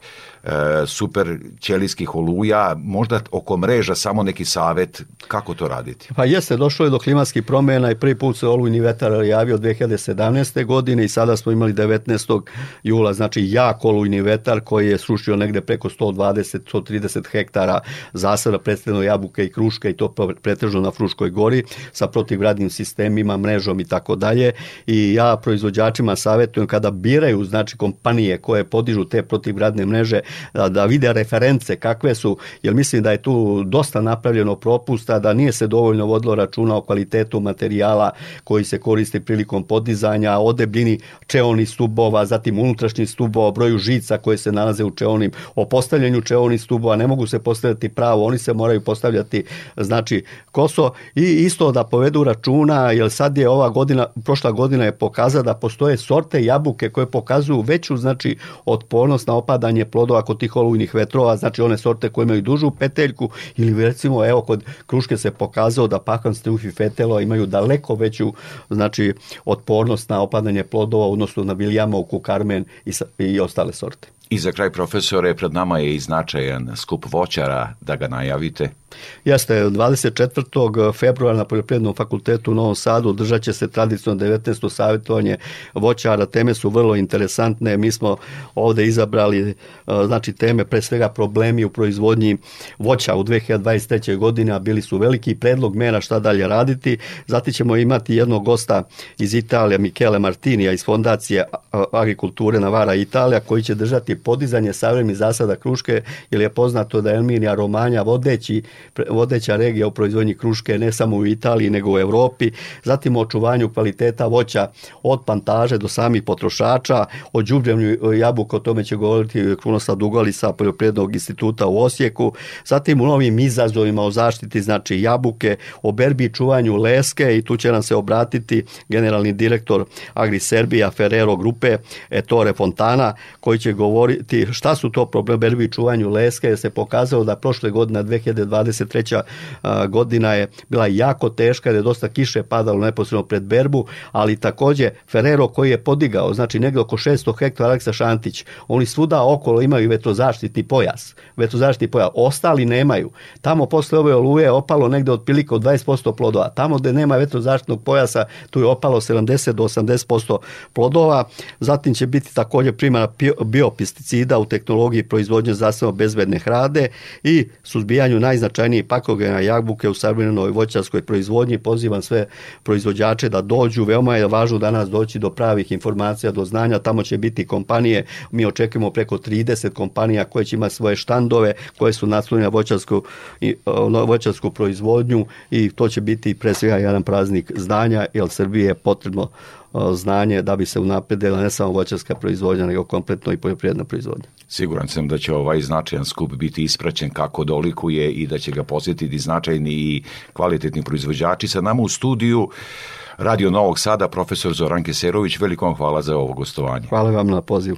super ćelijskih oluja, možda oko mreža samo neki savet kako to raditi? Pa jeste, došlo je do klimatskih promjena i prvi put se olujni vetar javio 2017. godine i sada smo imali 19. jula, znači jak olujni vetar koji je srušio negde preko 120-130 hektara zasada predstavlja prvenstveno jabuke i kruške i to pretežno na Fruškoj gori sa protivgradnim sistemima, mrežom i tako dalje i ja proizvođačima savjetujem kada biraju znači kompanije koje podižu te protivgradne mreže da, da vide reference kakve su, jer mislim da je tu dosta napravljeno propusta, da nije se dovoljno vodilo računa o kvalitetu materijala koji se koristi prilikom podizanja, o debljini čeonih stubova, zatim unutrašnjih stubova, broju žica koje se nalaze u čeonim, o postavljanju čeonih stubova, ne mogu se postavljati pravo, oni se moraju postavljati znači koso. I isto da povedu računa, jer sad je ova godina, prošla godina je pokazala da postoje sorte jabuke koje pokazuju veću znači otpornost na opadanje plodova kod tih olujnih vetrova, znači one sorte koje imaju dužu peteljku ili recimo evo kod kruške se pokazao da pakan strufi fetelo imaju daleko veću znači otpornost na opadanje plodova odnosno na viljamovku, karmen i, i ostale sorte. I za kraj profesore, pred nama je i značajan skup voćara, da ga najavite. Jeste, 24. februara na Poljoprivrednom fakultetu u Novom Sadu držat će se tradicionalno 19. savjetovanje voćara. Teme su vrlo interesantne. Mi smo ovde izabrali e, znači teme pre svega problemi u proizvodnji voća u 2023. godini, a bili su veliki predlog mera šta dalje raditi. Zati ćemo imati jednog gosta iz Italije, Michele Martinija iz Fondacije agrikulture Navara Italija, koji će držati podizanje savremenih zasada kruške, jer je poznato da je Elminija Romanja vodeći vodeća regija u proizvodnji kruške ne samo u Italiji nego u Europi, zatim o očuvanju kvaliteta voća od plantaže do samih potrošača, o đubrevnju jabuka, o tome će govoriti Krunoslav Dugali sa Poljoprivrednog instituta u Osijeku, zatim u novim izazovima o zaštiti znači jabuke, o berbi čuvanju leske i tu će nam se obratiti generalni direktor Agri Serbija Ferrero grupe Ettore Fontana koji će govoriti šta su to problemi čuvanju leske jer se pokazalo da prošle godine 2020 23. godina je bila jako teška, jer je dosta kiše padalo neposredno pred berbu, ali takođe Ferrero koji je podigao, znači negde oko 600 hektara Aleksa Šantić, oni svuda okolo imaju vetrozaštitni pojas, vetrozaštitni pojas, ostali nemaju. Tamo posle ove oluje je opalo negde otprilike od 20% plodova. Tamo gde nema vetrozaštitnog pojasa, tu je opalo 70 do 80% plodova. Zatim će biti takođe primjena biopesticida u tehnologiji proizvodnje zasebno bezbedne hrade i suzbijanju najznačajnijih najznačajniji pakogena jabuke u savremenoj voćarskoj proizvodnji. Pozivam sve proizvođače da dođu. Veoma je važno danas doći do pravih informacija, do znanja. Tamo će biti kompanije. Mi očekujemo preko 30 kompanija koje će imati svoje štandove, koje su naslonjene na voćarsku, voćarsku proizvodnju i to će biti pre svega jedan praznik znanja, jer Srbije je potrebno znanje da bi se unapredila ne samo voćarska proizvodnja, nego kompletno i poljoprivredna proizvodnja. Siguran sam da će ovaj značajan skup biti ispraćen kako dolikuje i da će ga posjetiti značajni i kvalitetni proizvođači. Sa nama u studiju Radio Novog Sada, profesor Zoran Keserović, veliko vam hvala za ovo gostovanje. Hvala vam na pozivu.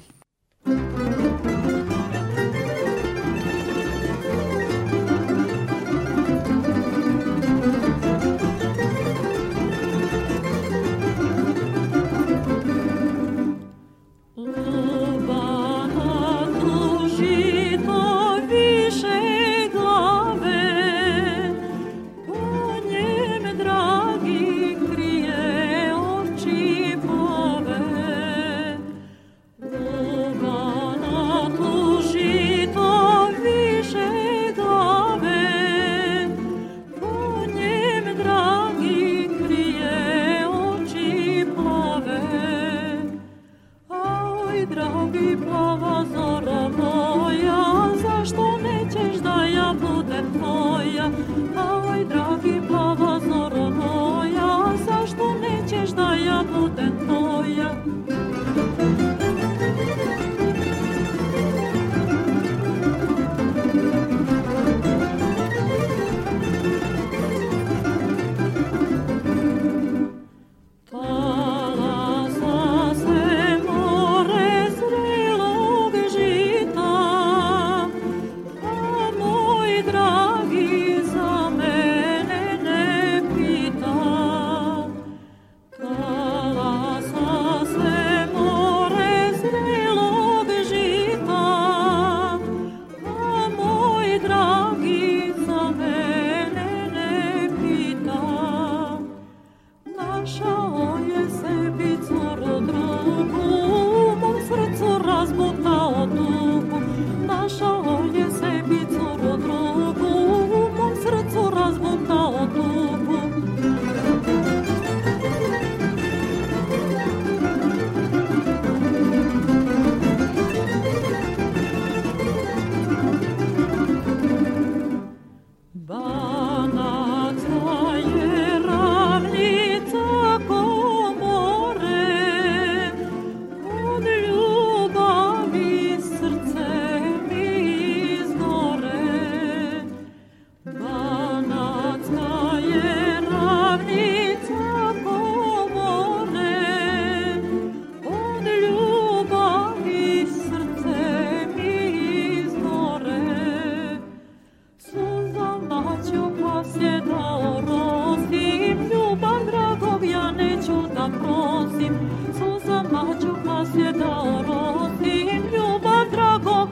Je dao rotim ljubav drago,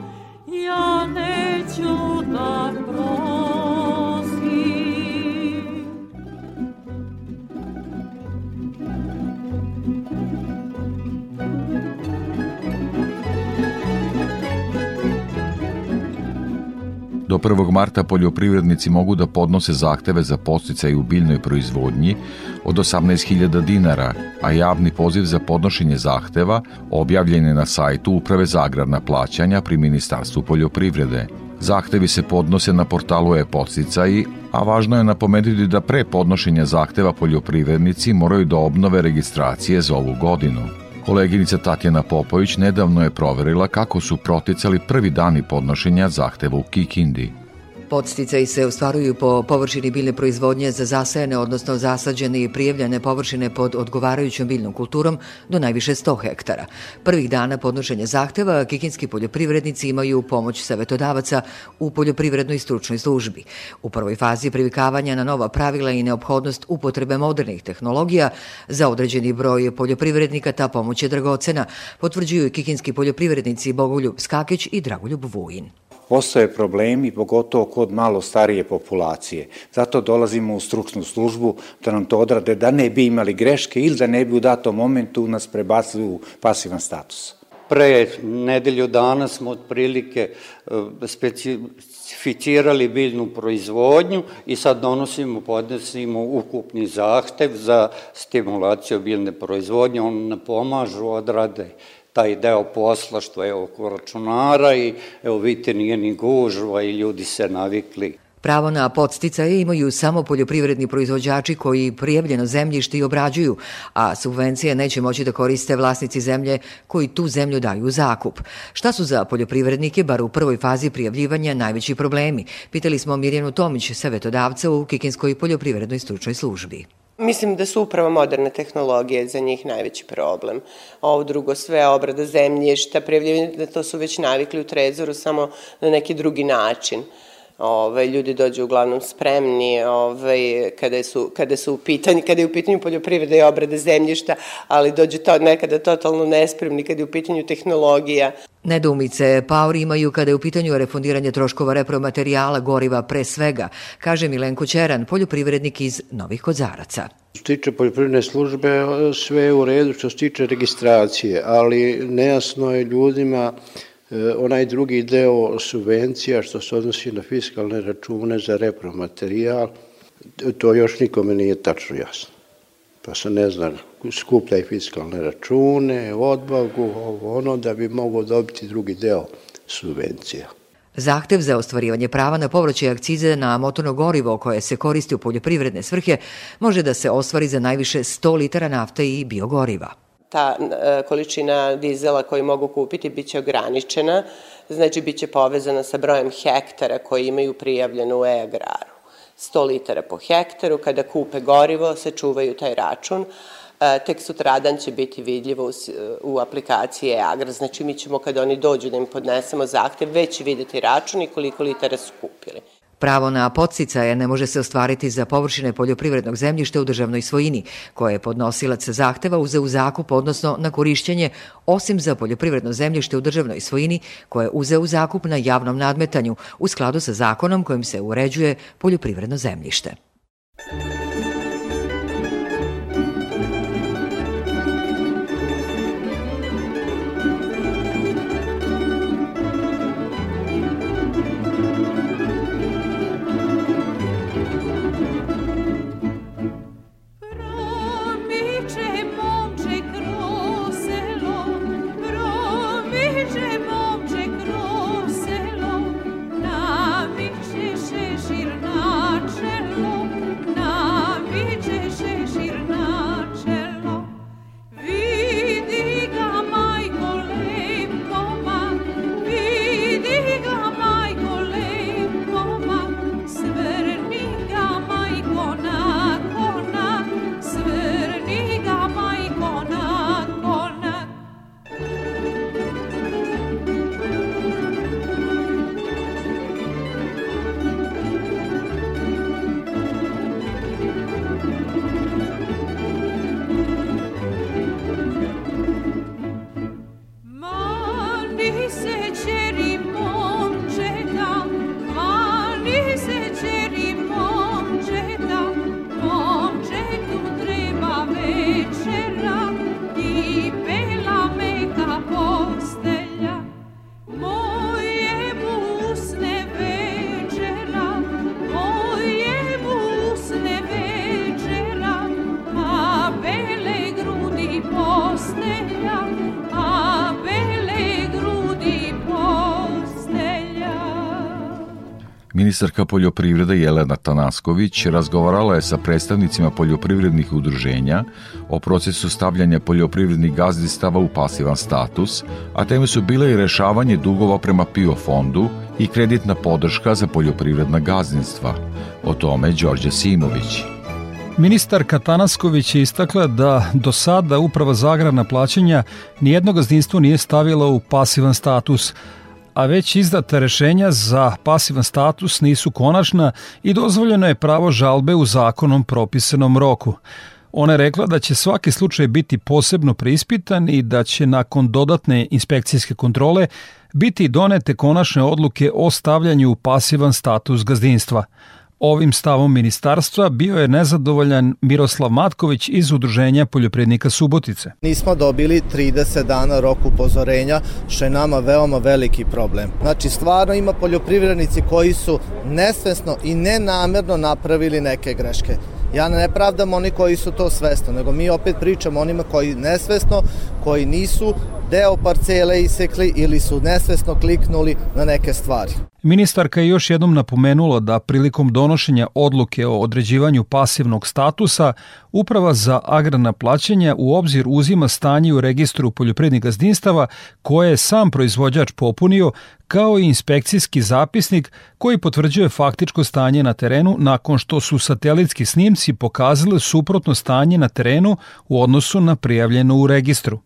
ja neću da prosim. Do 1. marta poljoprivrednici mogu da podnose zahteve za posticaj u biljnoj proizvodnji od 18.000 dinara, a javni poziv za podnošenje zahteva objavljen je na sajtu Uprave za agrarna plaćanja pri Ministarstvu poljoprivrede. Zahtevi se podnose na portalu e-podsticaji, a važno je napomenuti da pre podnošenja zahteva poljoprivrednici moraju da obnove registracije za ovu godinu. Koleginica Tatjana Popović nedavno je proverila kako su proticali prvi dani podnošenja zahteva u Kikindi. Podsticaji se ostvaruju po površini biljne proizvodnje za zasajene, odnosno zasađene i prijavljene površine pod odgovarajućom biljnom kulturom do najviše 100 hektara. Prvih dana podnošenja zahteva kikinski poljoprivrednici imaju pomoć savetodavaca u poljoprivrednoj stručnoj službi. U prvoj fazi privikavanja na nova pravila i neophodnost upotrebe modernih tehnologija za određeni broj poljoprivrednika ta pomoć je dragocena, potvrđuju kikinski poljoprivrednici Bogoljub Skakić i Dragoljub Vujin postoje problemi, pogotovo kod malo starije populacije. Zato dolazimo u stručnu službu da nam to odrade, da ne bi imali greške ili da ne bi u datom momentu nas prebacili u pasivan status. Pre nedelju dana smo otprilike specificirali biljnu proizvodnju i sad donosimo, podnesimo ukupni zahtev za stimulaciju biljne proizvodnje. On ne pomažu, odrade taj deo posla što je oko računara i evo vidite nije ni gužva i ljudi se navikli. Pravo na podsticaje imaju samo poljoprivredni proizvođači koji prijavljeno zemljište i obrađuju, a subvencije neće moći da koriste vlasnici zemlje koji tu zemlju daju u zakup. Šta su za poljoprivrednike, bar u prvoj fazi prijavljivanja, najveći problemi? Pitali smo Mirjanu Tomić, savetodavca u Kikinskoj poljoprivrednoj stručnoj službi. Mislim da su upravo moderne tehnologije za njih najveći problem. Ovo drugo, sve obrada zemljišta, prijavljivanje, da to su već navikli u trezoru samo na neki drugi način. Ove, ljudi dođu uglavnom spremni ove, kada, su, kada, su u pitanju, kada je u pitanju poljoprivreda i obrade zemljišta, ali dođu to nekada totalno nespremni kada je u pitanju tehnologija. Nedoumice Pauri imaju kada je u pitanju refundiranje troškova repromaterijala goriva pre svega, kaže Milenko Ćeran, poljoprivrednik iz Novih Kozaraca. Što se tiče poljoprivredne službe, sve je u redu što se tiče registracije, ali nejasno je ljudima onaj drugi deo subvencija što se odnosi na fiskalne račune za repromaterijal, to još nikome nije tačno jasno. Pa se ne zna, skupljaj fiskalne račune, odbagu, ovo ono, da bi mogo dobiti drugi deo subvencija. Zahtev za ostvarivanje prava na povraćaj akcize na motorno gorivo koje se koristi u poljoprivredne svrhe može da se ostvari za najviše 100 litara nafte i biogoriva ta e, količina dizela koju mogu kupiti biće ograničena, znači biće povezana sa brojem hektara koji imaju prijavljeno u e-agraru. 100 litara po hektaru, kada kupe gorivo, se čuvaju taj račun, e, tek sutradan će biti vidljivo u, u aplikaciji e-agrar, znači mi ćemo kada oni dođu da im podnesemo zahtev, već videti račun i koliko litara su kupili. Pravo na podsticaje ne može se ostvariti za površine poljoprivrednog zemljišta u državnoj svojini, koje je podnosilac zahteva uze u zakup, odnosno na korišćenje, osim za poljoprivredno zemljište u državnoj svojini, koje je uze u zakup na javnom nadmetanju, u skladu sa zakonom kojim se uređuje poljoprivredno zemljište. Ministarka poljoprivrede Jelena Tanasković razgovarala je sa predstavnicima poljoprivrednih udruženja o procesu stavljanja poljoprivrednih gazdistava u pasivan status, a teme su bile i rešavanje dugova prema PIO fondu i kreditna podrška za poljoprivredna gazdinstva. O tome Đorđe Simović. Ministar Katanasković je istakla da do sada Uprava za agrarna plaćanja nijedno gazdinstvo nije stavila u pasivan status, a već izdata rešenja za pasivan status nisu konačna i dozvoljeno je pravo žalbe u zakonom propisanom roku. Ona je rekla da će svaki slučaj biti posebno preispitan i da će nakon dodatne inspekcijske kontrole biti donete konačne odluke o stavljanju u pasivan status gazdinstva. Ovim stavom ministarstva bio je nezadovoljan Miroslav Matković iz Udruženja poljoprednika Subotice. Nismo dobili 30 dana rok upozorenja, što je nama veoma veliki problem. Znači, stvarno ima poljoprivrednici koji su nesvesno i nenamerno napravili neke greške. Ja ne pravdam oni koji su to svesno, nego mi opet pričamo onima koji nesvesno, koji nisu deo parcele isekli ili su nesvesno kliknuli na neke stvari. Ministarka je još jednom napomenula da prilikom donošenja odluke o određivanju pasivnog statusa Uprava za agrarna plaćanja u obzir uzima stanje u registru poljoprivrednih gazdinstava koje je sam proizvođač popunio kao i inspekcijski zapisnik koji potvrđuje faktičko stanje na terenu nakon što su satelitski snimci pokazali suprotno stanje na terenu u odnosu na prijavljeno u registru.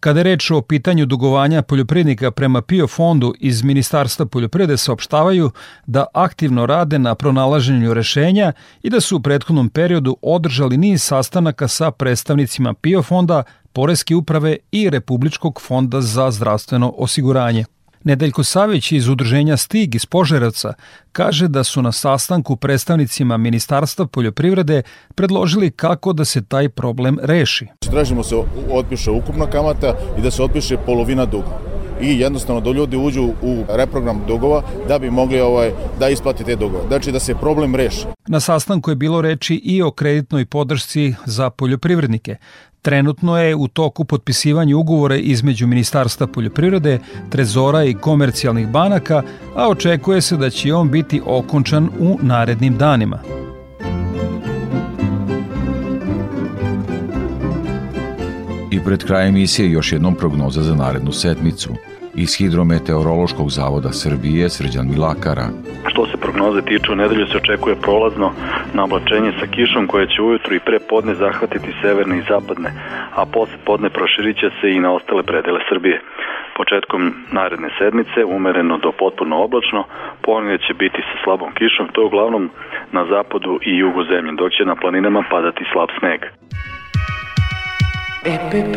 Kada je reč o pitanju dugovanja poljoprivrednika prema PIO fondu iz Ministarstva poljoprivrede saopštavaju da aktivno rade na pronalaženju rešenja i da su u prethodnom periodu održali niz sastanaka sa predstavnicima PIO fonda, Poreske uprave i Republičkog fonda za zdravstveno osiguranje. Nedeljko Savić iz udruženja Stig iz Požarevca kaže da su na sastanku predstavnicima Ministarstva poljoprivrede predložili kako da se taj problem reši. Tražimo se otpiše ukupna kamata i da se otpiše polovina duga i jednostavno da ljudi uđu u reprogram dugova da bi mogli ovaj da isplati te dugove. Znači da se problem reši. Na sastanku je bilo reči i o kreditnoj podršci za poljoprivrednike. Trenutno je u toku potpisivanje ugovora između Ministarstva poljoprivrede, Trezora i komercijalnih banaka, a očekuje se da će on biti okončan u narednim danima. I pred krajem emisije još jednom prognoza za narednu setmicu. Iz Hidrometeorološkog zavoda Srbije Srđan Milakara. Što se prognoze tiče, u nedelju se očekuje prolazno na oblačenje sa kišom koje će ujutru i pre podne zahvatiti severne i zapadne, a posle podne proširit će se i na ostale predele Srbije. Početkom naredne sedmice umereno do potpuno oblačno, ponije će biti sa slabom kišom, to je uglavnom na zapadu i jugu zemlje, dok će na planinama padati slab sneg. EPP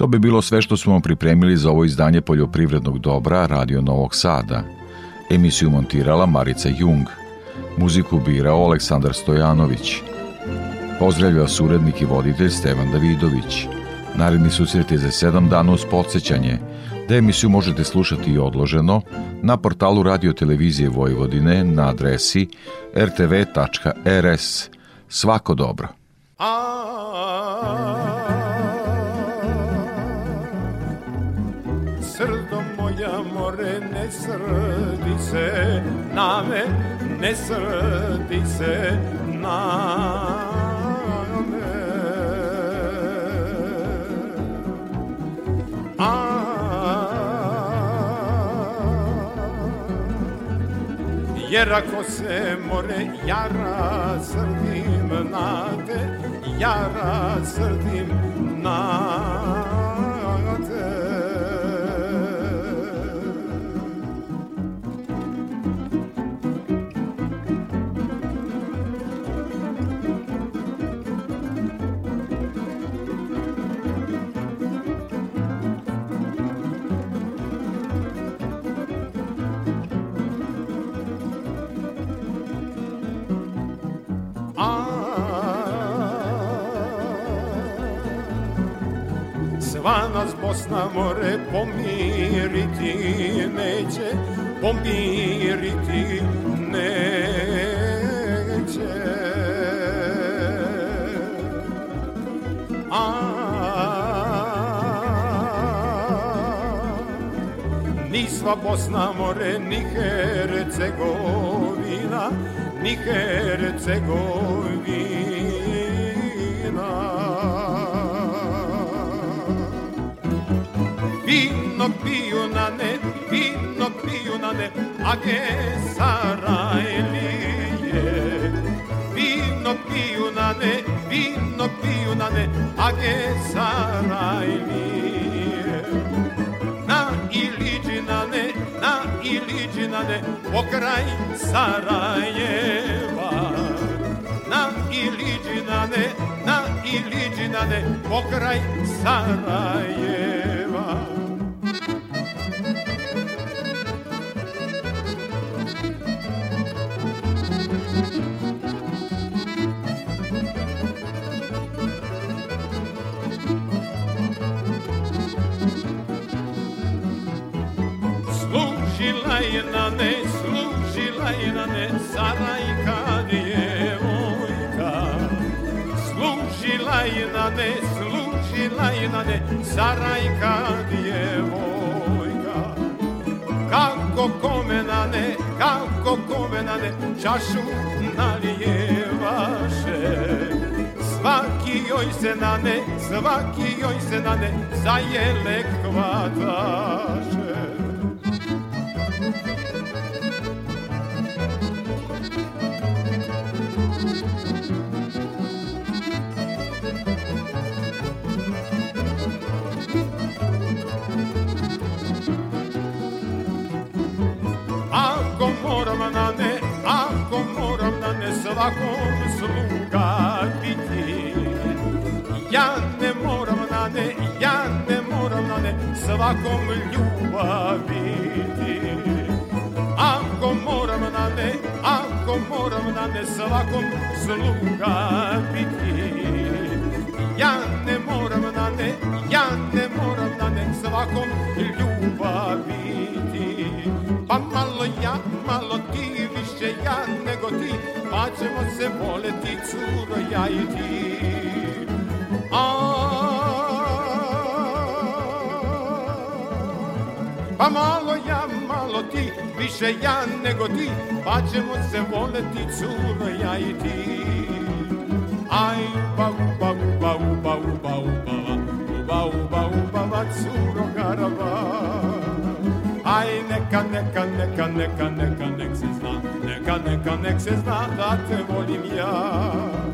To bi bilo sve što smo vam pripremili za ovo izdanje poljoprivrednog dobra Radio Novog Sada. Emisiju montirala Marica Jung. Muziku birao Aleksandar Stojanović. Pozdravlja surednik i voditelj Stevan Davidović. Naredni susret je za sedam dana uz podsjećanje, da emisiju možete slušati i odloženo na portalu Radio Televizije Vojvodine na adresi rtv.rs. Svako dobro. Srdi se na me, ne srdi se na me. A Jer ako se more jara srdim na te, jara srdim na te. Sva nas Bosna more pomiriti neće, pomiriti neće. A ni sva Bosna more, ni Hercegovina, ni Hercegovina. Vinnog pijunane, vinnog pijunane, a ge Sarajlije. Vinnog pijunane, vinnog pijunane, a ge Sarajlije. Na Iliđinane, na Iliđinane, pokraj Sarajeva. Na Iliđinane, na Iliđinane, pokraj Sarajeva. Sarajka djevojka. Služila je na ne, služila je na ne, Sarajka djevojka. Kako kome na ne, kako kome na ne, čašu nalijevaše. Svaki joj se na ne, svaki joj se na ne, za jelek hvataše. Ne svakom sluga biti. Ja ne moram na ne, ja ne moram na ne svakom ljubav biti. Ako moram na ne, ako moram na ne svakom sluga biti. Ja ne moram na ne, ja ne moram na ne svakom ljubav biti. Pa malo ja, malo ti, više ja nego ti Pa ćemo se voleti, curo, ja i ti. A Pa malo ja, malo ti, više ja nego ti Pa ćemo se voleti, curo, ja i ti. Aj, uba, uba, uba, uba, uba, uba, uba, uba, uba, uba, curo, garaba Aj, neka, neka, neka, neka, neka, nek se zna, neka, neka, nek se zna da te volim ja.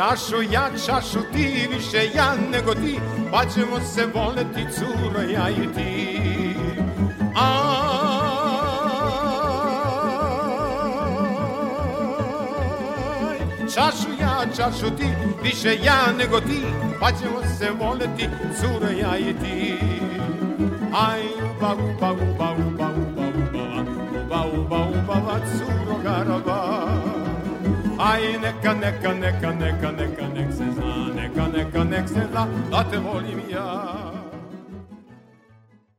Čašu ja, čašu ti, više ja nego ti, pa ćemo se voleti, curo, ja i ti. Aj, čašu ja, čašu ti, više ja nego ti, pa ćemo se voleti, curo, ja i ti. Aj, uba, uba, uba, uba, uba, uba, uba, uba, uba, uba, curo, garaba. Aj, neka, neka, neka, neka, neka, nek se zna, neka, neka, nek se zna, da te volim ja.